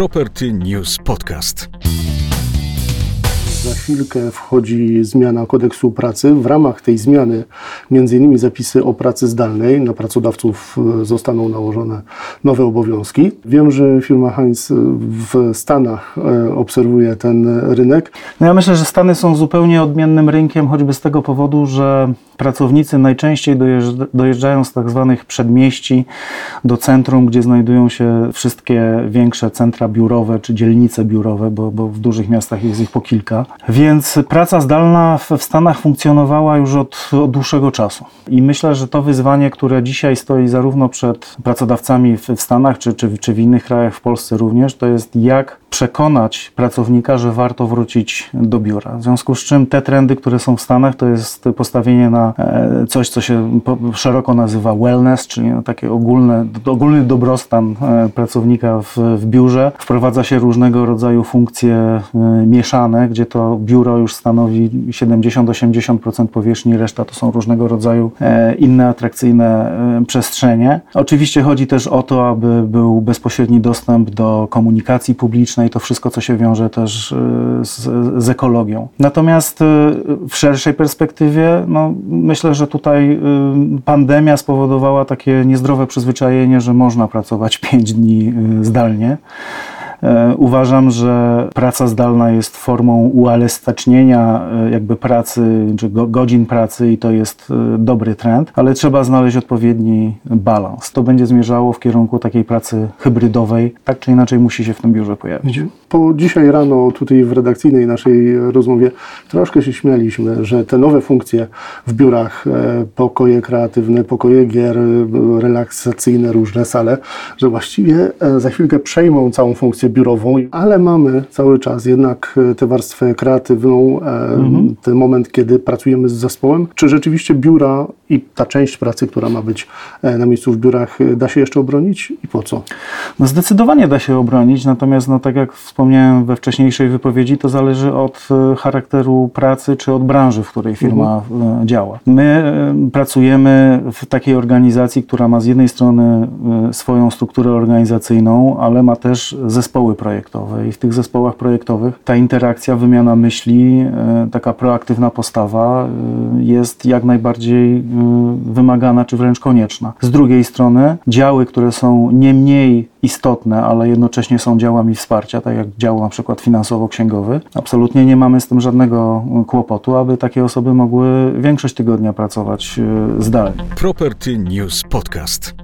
Property News Podcast. Za chwilkę wchodzi zmiana kodeksu pracy. W ramach tej zmiany m.in. zapisy o pracy zdalnej. Na pracodawców e, zostaną nałożone nowe obowiązki. Wiem, że firma Heinz w Stanach e, obserwuje ten rynek. No ja myślę, że Stany są zupełnie odmiennym rynkiem, choćby z tego powodu, że pracownicy najczęściej dojeżdżają z tak zwanych przedmieści do centrum, gdzie znajdują się wszystkie większe centra biurowe czy dzielnice biurowe, bo, bo w dużych miastach jest ich po kilka. Więc praca zdalna w, Stanach funkcjonowała już od, od dłuższego czasu. I myślę, że to wyzwanie, które dzisiaj stoi zarówno przed pracodawcami w, w Stanach, czy, czy, czy w innych krajach, w Polsce również, to jest jak przekonać pracownika, że warto wrócić do biura. W związku z czym te trendy, które są w Stanach, to jest postawienie na e, coś, co się szeroko nazywa wellness, czyli takie ogólne, ogólny dobrostan e, pracownika w, w biurze. Wprowadza się różnego rodzaju funkcje e, mieszane, gdzie to biuro już stanowi 70-80% powierzchni, reszta to są różnego rodzaju inne atrakcyjne przestrzenie. Oczywiście chodzi też o to, aby był bezpośredni dostęp do komunikacji publicznej, i to wszystko, co się wiąże też y, z, z ekologią. Natomiast y, w szerszej perspektywie, no, myślę, że tutaj y, pandemia spowodowała takie niezdrowe przyzwyczajenie, że można pracować 5 dni zdalnie. E, uważam, że praca zdalna jest formą uelastycznienia e, jakby pracy, czy godzin pracy i to jest e, dobry trend, ale trzeba znaleźć odpowiedni balans. To będzie zmierzało w kierunku takiej pracy hybrydowej, tak czy inaczej musi się w tym biurze pojawić. Po dzisiaj rano tutaj w redakcyjnej naszej rozmowie troszkę się śmialiśmy, że te nowe funkcje w biurach, pokoje kreatywne, pokoje gier, relaksacyjne, różne sale, że właściwie za chwilkę przejmą całą funkcję biurową, ale mamy cały czas jednak e, tę warstwę kreatywną, e, mhm. ten moment, kiedy pracujemy z zespołem. Czy rzeczywiście biura i ta część pracy, która ma być e, na miejscu w biurach, da się jeszcze obronić i po co? No zdecydowanie da się obronić, natomiast no, tak jak wspomniałem we wcześniejszej wypowiedzi, to zależy od charakteru pracy czy od branży, w której firma mhm. działa. My pracujemy w takiej organizacji, która ma z jednej strony swoją strukturę organizacyjną, ale ma też zespoły projektowe i w tych zespołach projektowych ta interakcja, wymiana myśli, e, taka proaktywna postawa e, jest jak najbardziej e, wymagana czy wręcz konieczna. Z drugiej strony działy, które są nie mniej istotne, ale jednocześnie są działami wsparcia, tak jak dział na przykład finansowo-księgowy, absolutnie nie mamy z tym żadnego kłopotu, aby takie osoby mogły większość tygodnia pracować zdalnie. Property News Podcast.